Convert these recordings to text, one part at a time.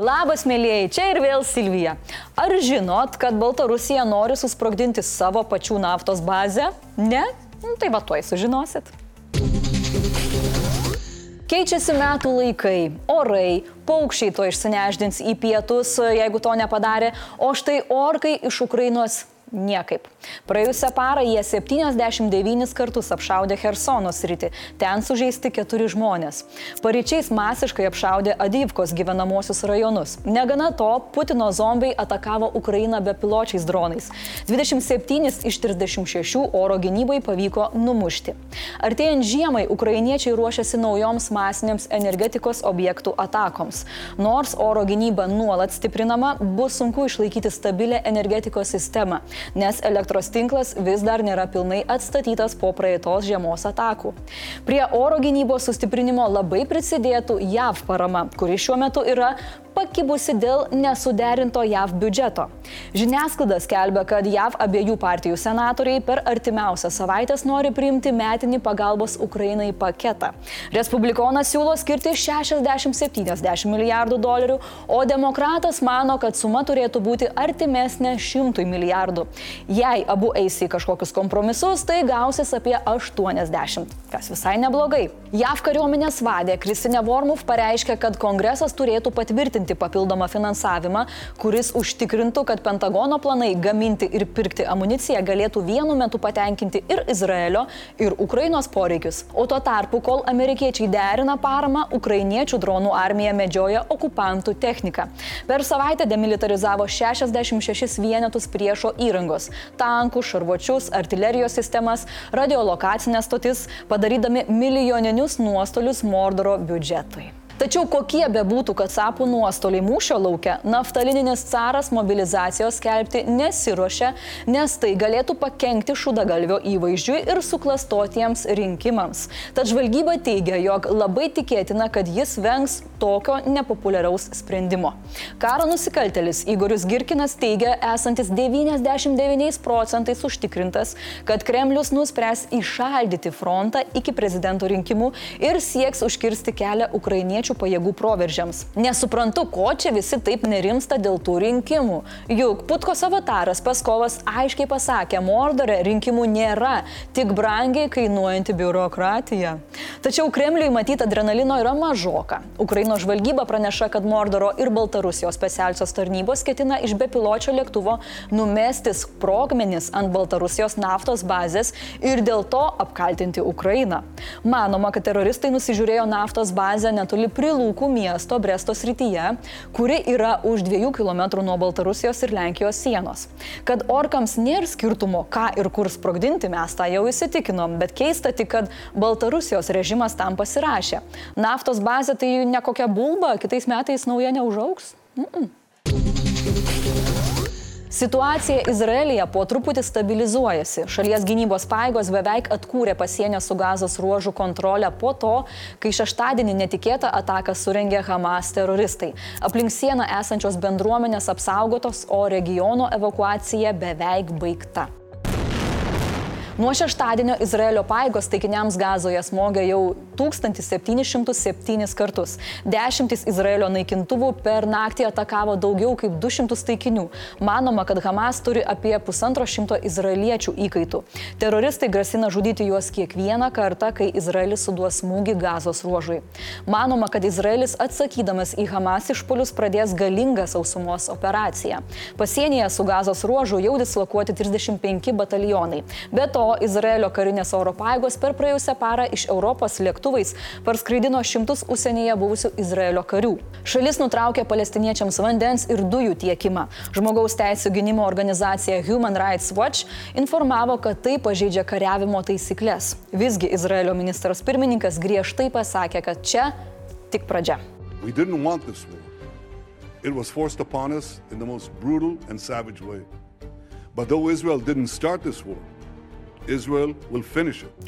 Labas, mėlyjei, čia ir vėl Silvija. Ar žinot, kad Baltarusija nori susprogdinti savo pačių naftos bazę? Ne? Nu, tai va tuoj sužinosit. Keičiasi metų laikai, orai, paukščiai to išsineždins į pietus, jeigu to nepadarė, o štai orkai iš Ukrainos Niekaip. Praėjusią parą jie 79 kartus apšaudė Hersono sritį, ten sužeisti keturi žmonės. Paryčiais masiškai apšaudė Adyvkos gyvenamosius rajonus. Negana to, Putino zombiai atakavo Ukrainą bepiločiais dronais. 27 iš 36 oro gynybai pavyko numušti. Artėjant žiemai, ukrainiečiai ruošiasi naujoms masinėms energetikos objektų atakoms. Nors oro gynyba nuolat stiprinama, bus sunku išlaikyti stabilę energetikos sistemą nes elektros tinklas vis dar nėra pilnai atstatytas po praeitos žiemos atakų. Prie oro gynybos sustiprinimo labai prisidėtų JAV parama, kuri šiuo metu yra pakibusi dėl nesuderinto JAV biudžeto. Žiniasklaida skelbia, kad JAV abiejų partijų senatoriai per artimiausią savaitę nori priimti metinį pagalbos Ukrainai paketą. Respublikonas siūlo skirti 60-70 milijardų dolerių, o demokratas mano, kad suma turėtų būti artimesnė 100 milijardų. Jei abu eis į kažkokius kompromisus, tai gausis apie 80, kas visai neblogai. JAV kariuomenės vadė Kristinė Vormuf pareiškė, kad kongresas turėtų patvirtinti patvirtinti papildomą finansavimą, kuris užtikrintų, kad Pentagono planai gaminti ir pirkti amuniciją galėtų vienu metu patenkinti ir Izraelio, ir Ukrainos poreikius. O tuo tarpu, kol amerikiečiai derina paramą, ukrainiečių dronų armija medžioja okupantų techniką. Per savaitę demilitarizavo 66 vienetus priešo įrangos - tankų, šarvuočius, artilerijos sistemas, radiolokacinės stotis, padarydami milijoninius nuostolius Mordoro biudžetui. Tačiau kokie bebūtų Katsapų nuostoliai mūšio laukia, naftalininis caras mobilizacijos skelbti nesiuošia, nes tai galėtų pakengti šudagalvio įvaizdžiui ir suklastotiems rinkimams. Tad žvalgyba teigia, jog labai tikėtina, kad jis vengs tokio nepopuliaraus sprendimo. Karo nusikaltelis Igoris Girkinas teigia esantis 99 procentais užtikrintas, kad Kremlius nuspręs įšaldyti frontą iki prezidento rinkimų ir sieks užkirsti kelią ukrainiečių ukrainiečių pajėgų proveržiams. Nesuprantu, ko čia visi taip nerimsta dėl tų rinkimų. Juk Putkos avataras Paskovas aiškiai pasakė, Mordore rinkimų nėra, tik brangiai kainuojanti biurokratija. Tačiau Kremliui matyti adrenalino yra mažoka. Ukrainos žvalgyba praneša, kad Mordoro ir Baltarusijos specialiosios tarnybos ketina iš bepiločio lėktuvo numesti sprogmenis ant Baltarusijos naftos bazės ir dėl to apkaltinti Ukrainą. Manoma, kad teroristai nusižiūrėjo naftos bazę netoli Prilūkų miesto Bresto srityje, kuri yra už 2 km nuo Baltarusijos ir Lenkijos sienos. Kad orkams nėra skirtumo, ką ir kur sprogdinti, mes tą jau įsitikinom, bet keista tik, kad Baltarusijos režimas tam pasirašė. Naftos bazė tai ne kokia bulba, kitais metais nauja neužauks. Mm -mm. Situacija Izraelyje po truputį stabilizuojasi. Šalies gynybos paėgos beveik atkūrė pasienio su gazos ruožų kontrolę po to, kai šeštadienį netikėtą ataką surengė Hamas teroristai. Aplink sieną esančios bendruomenės apsaugotos, o regiono evakuacija beveik baigta. Nuo šeštadienio Izraelio paėgos taikiniams gazoje smogia jau 1707 kartus. Dešimtis Izraelio naikintuvų per naktį atakavo daugiau kaip 200 taikinių. Manoma, kad Hamas turi apie pusantro šimto izraeliečių įkaitų. Teroristai grasina žudyti juos kiekvieną kartą, kai Izraelis suduos smūgį gazos ruožui. Manoma, kad Izraelis atsakydamas į Hamas išpolius pradės galingą sausumos operaciją. Pasienyje su gazos ruožu jau dislokuoti 35 batalionai. Be to, Izraelio karinės oro pajėgos per praėjusią parą iš Europos lėktuvais parskraidino šimtus užsienyje buvusių Izraelio karių. Šalis nutraukė palestiniečiams vandens ir dujų tiekimą. Žmogaus teisų gynimo organizacija Human Rights Watch informavo, kad tai pažeidžia kariavimo taisyklės. Visgi Izraelio ministras pirmininkas griežtai pasakė, kad čia tik pradžia. It was forced upon us in the most brutal and savage way. But though Israel didn't start this war,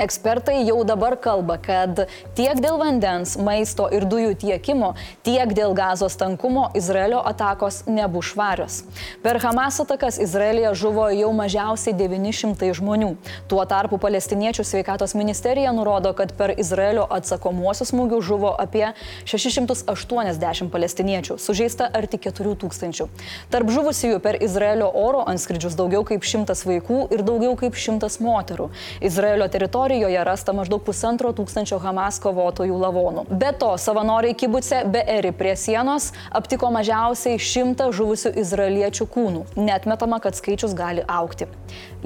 Ekspertai jau dabar kalba, kad tiek dėl vandens, maisto ir dujų tiekimo, tiek dėl gazos tankumo Izraelio atakos nebus švarios. Per Hamas atakas Izraelija žuvo jau mažiausiai 900 žmonių. Tuo tarpu palestiniečių sveikatos ministerija nurodo, kad per Izraelio atsakomuosius smūgius žuvo apie 680 palestiniečių, sužeista arti 4000. Tarp žuvusiųjų per Izraelio oro anskridžius daugiau kaip 100 vaikų ir daugiau kaip 100 moterų moterų. Izraelio teritorijoje rasta maždaug pusantro tūkstančio Hamas kovotojų lavonų. Be to, savanoriai kibuce be eri prie sienos aptiko mažiausiai šimtą žuvusių izraeliečių kūnų. Netmetama, kad skaičius gali aukti.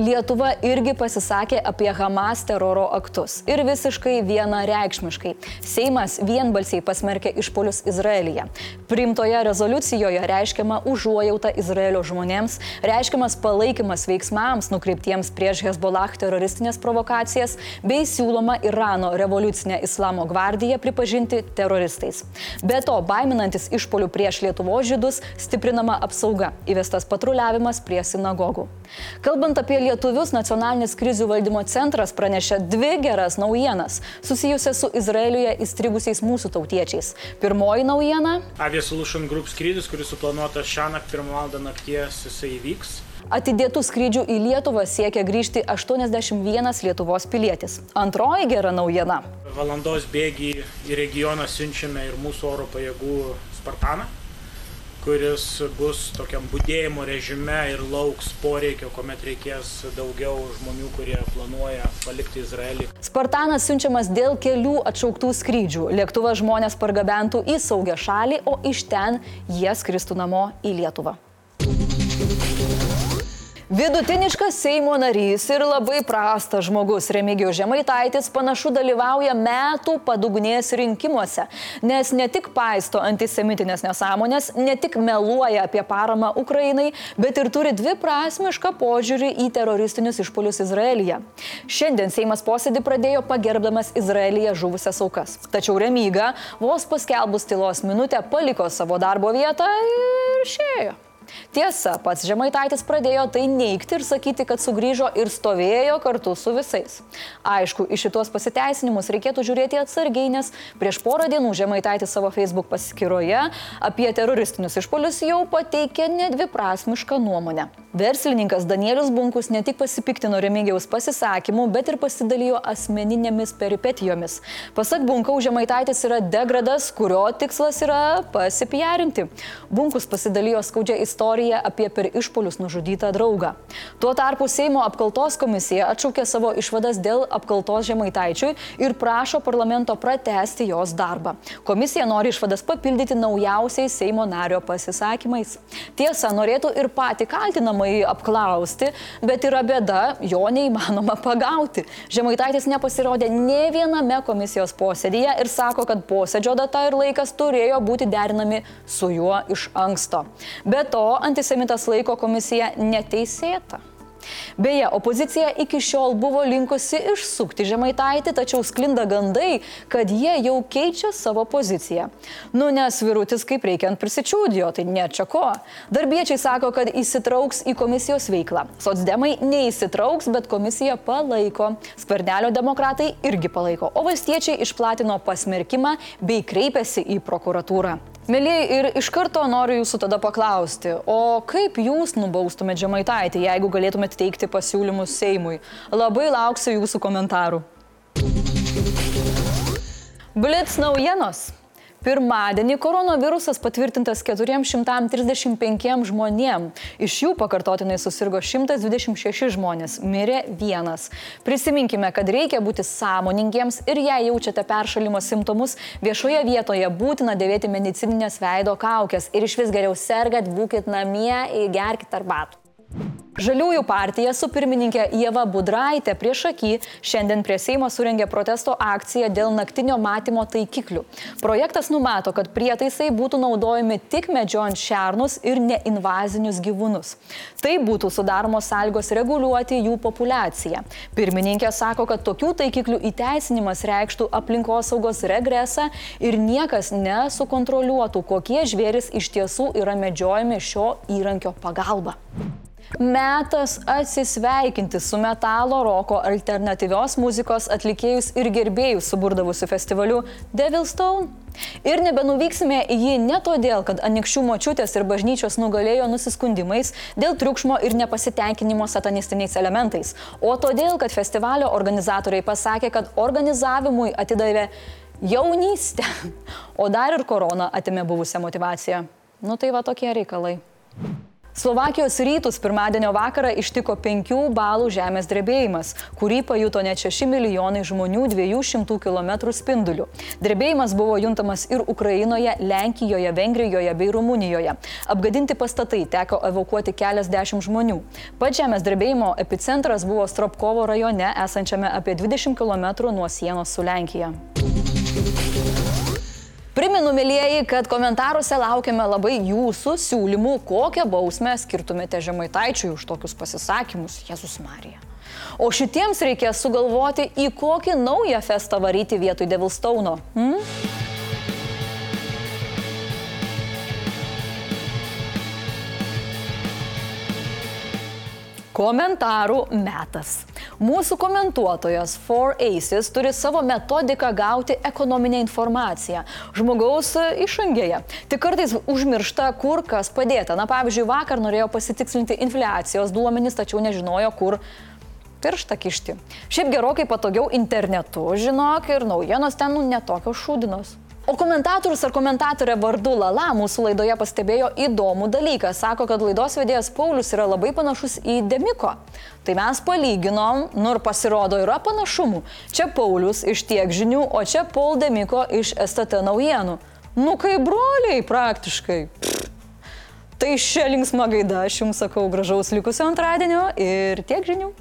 Lietuva irgi pasisakė apie Hamas teroro aktus. Ir visiškai vienareikšmiškai. Seimas vienbalsiai pasmerkė išpolius Izraelyje. Primtoje rezoliucijoje reiškiama užuojauta Izraelio žmonėms, reiškiamas palaikymas veiksmams nukreiptiems prieš Hezbollah teroristinės provokacijas bei siūloma Irano revoliucinę islamo gvardiją pripažinti teroristais. Be to, baiminantis išpolių prieš Lietuvo žydus, stiprinama apsauga, įvestas patruliavimas prie sinagogų. Kalbant apie lietuvius, nacionalinis krizių valdymo centras pranešė dvi geras naujienas susijusias su Izraeliuje įstrigusiais mūsų tautiečiais. Pirmoji naujiena. Avia Solution Group skrydis, kuris suplanuotas šią naktį pirmą valandą nakties, jisai įvyks. Atidėtų skrydžių į Lietuvą siekia grįžti 81 Lietuvos pilietis. Antroji gera naujiena. Valandos bėgį į regioną siunčiame ir mūsų oro pajėgų Spartaną kuris bus tokiam būdėjimo režime ir lauks poreikio, kuomet reikės daugiau žmonių, kurie planuoja palikti Izraelį. Spartanas siunčiamas dėl kelių atšauktų skrydžių. Lėktuvas žmonės pargabentų į saugią šalį, o iš ten jie skristų namo į Lietuvą. Vidutiniškas Seimo narys ir labai prastas žmogus Remigijos Žemaitaitis panašu dalyvauja metų padugnės rinkimuose, nes ne tik paisto antisemitinės nesąmonės, ne tik meluoja apie paramą Ukrainai, bet ir turi dviprasmišką požiūrį į teroristinius išpolius Izraelyje. Šiandien Seimas posėdį pradėjo pagerbdamas Izraelyje žuvusias aukas. Tačiau Remyga vos paskelbus tylos minutę paliko savo darbo vietą ir išėjo. Tiesa, pats Žemaitaitis pradėjo tai neikti ir sakyti, kad sugrįžo ir stovėjo kartu su visais. Aišku, iš šitos pasiteisinimus reikėtų žiūrėti atsargiai, nes prieš porą dienų Žemaitaitis savo Facebook paskyroje apie teroristinius išpolius jau pateikė nedviprasmišką nuomonę. Verslininkas Danielius Bunkus ne tik pasipiktino Remigiaus pasisakymu, bet ir pasidalijo asmeninėmis peripetijomis. Pasak Bunkaus, Žemaitaitis yra degradas, kurio tikslas yra pasipjarinti. Bunkus pasidalijo skaudžią istoriją apie per išpolius nužudytą draugą. Tuo tarpu Seimo apkaltos komisija atšaukė savo išvadas dėl apkaltos Žemaitaičiui ir prašo parlamento pratesti jos darbą. Komisija nori išvadas papildyti naujausiais Seimo nario pasisakymais. Tiesa, norėtų ir patį kaltinamą įmanomai apklausti, bet yra bėda, jo neįmanoma pagauti. Žemaitaitis nepasirodė ne viename komisijos posėdėje ir sako, kad posėdžio data ir laikas turėjo būti derinami su juo iš anksto. Be to, antisemitas laiko komisiją neteisėta. Beje, opozicija iki šiol buvo linkusi išsukti žemaitaitį, tačiau sklinda gandai, kad jie jau keičia savo poziciją. Nu, nes virutis kaip reikiant prisičiūdijo, tai ne čia ko. Darbiečiai sako, kad įsitrauks į komisijos veiklą. Sotsdemai neįsitrauks, bet komisiją palaiko. Skvernelio demokratai irgi palaiko, o valstiečiai išplatino pasmerkimą bei kreipėsi į prokuratūrą. Mėlyje, ir iš karto noriu jūsų tada paklausti, o kaip jūs nubaustumėte žemaitaitį, jeigu galėtumėte teikti pasiūlymus Seimui? Labai lauksiu jūsų komentarų. Blitz naujienos. Pirmadienį koronavirusas patvirtintas 435 žmonėm. Iš jų pakartotinai susirgo 126 žmonės, mirė vienas. Prisiminkime, kad reikia būti sąmoningiems ir jei jaučiate peršalimo simptomus, viešoje vietoje būtina dėvėti medicininės veido kaukės ir iš vis geriau sergat, būkite namie, gerkite arbatų. Žaliųjų partija su pirmininkė Jeva Budraitė prieš akį šiandien prie Seimo surengė protesto akciją dėl naktinio matymo taikiklių. Projektas numato, kad prietaisai būtų naudojami tik medžiojant šernus ir neinvazinius gyvūnus. Tai būtų sudaromos sąlygos reguliuoti jų populiaciją. Pirmininkė sako, kad tokių taikiklių įteisinimas reikštų aplinkosaugos regresą ir niekas nesukontroliuotų, kokie žvėris iš tiesų yra medžiojami šio įrankio pagalba. Metas atsisveikinti su metalo roko alternatyvios muzikos atlikėjus ir gerbėjus suburdavusiu festivaliu Devil Stone. Ir nebenuvyksime į jį ne todėl, kad anikščių močiutės ir bažnyčios nugalėjo nusiskundimais dėl triukšmo ir nepasitenkinimo satanistiniais elementais, o todėl, kad festivalio organizatoriai pasakė, kad organizavimui atidavė jaunystę, o dar ir korona atimė buvusią motivaciją. Nu tai va tokie reikalai. Slovakijos rytus pirmadienio vakarą ištiko 5 balų žemės drebėjimas, kurį pajuto net 6 milijonai žmonių 200 km spinduliu. Drebėjimas buvo juntamas ir Ukrainoje, Lenkijoje, Vengrijoje bei Rumunijoje. Apgadinti pastatai teko evakuoti keliasdešimt žmonių. Pats žemės drebėjimo epicentras buvo Stropkovo rajone, esančiame apie 20 km nuo sienos su Lenkija. Priminu, mėlyjeji, kad komentaruose laukiame labai jūsų siūlymų, kokią bausmę skirtumėte žemaitaičiui už tokius pasisakymus, Jėzus Marija. O šitiems reikės sugalvoti, į kokį naują festą varyti vietoj Devilstauno. Hmm? Komentarų metas. Mūsų komentuotojas Four Aces turi savo metodiką gauti ekonominę informaciją žmogaus išangėje. Tik kartais užmiršta, kur kas padėta. Na, pavyzdžiui, vakar norėjo pasitikslinti infliacijos duomenys, tačiau nežinojo, kur pirštą kišti. Šiaip gerokai patogiau internetu, žinok, ir naujienos ten nu, netokios šūdinos. O komentatorius ar komentatorė vardu Lala mūsų laidoje pastebėjo įdomų dalyką. Sako, kad laidos vedėjas Paulius yra labai panašus į Demiko. Tai mes palyginom, nu ir pasirodo yra panašumų. Čia Paulius iš tiek žinių, o čia Paul Demiko iš STT naujienų. Nu kaip broliai praktiškai. Pff. Tai šią linksmą gaidą aš jums sakau gražaus likusio antradienio ir tiek žinių.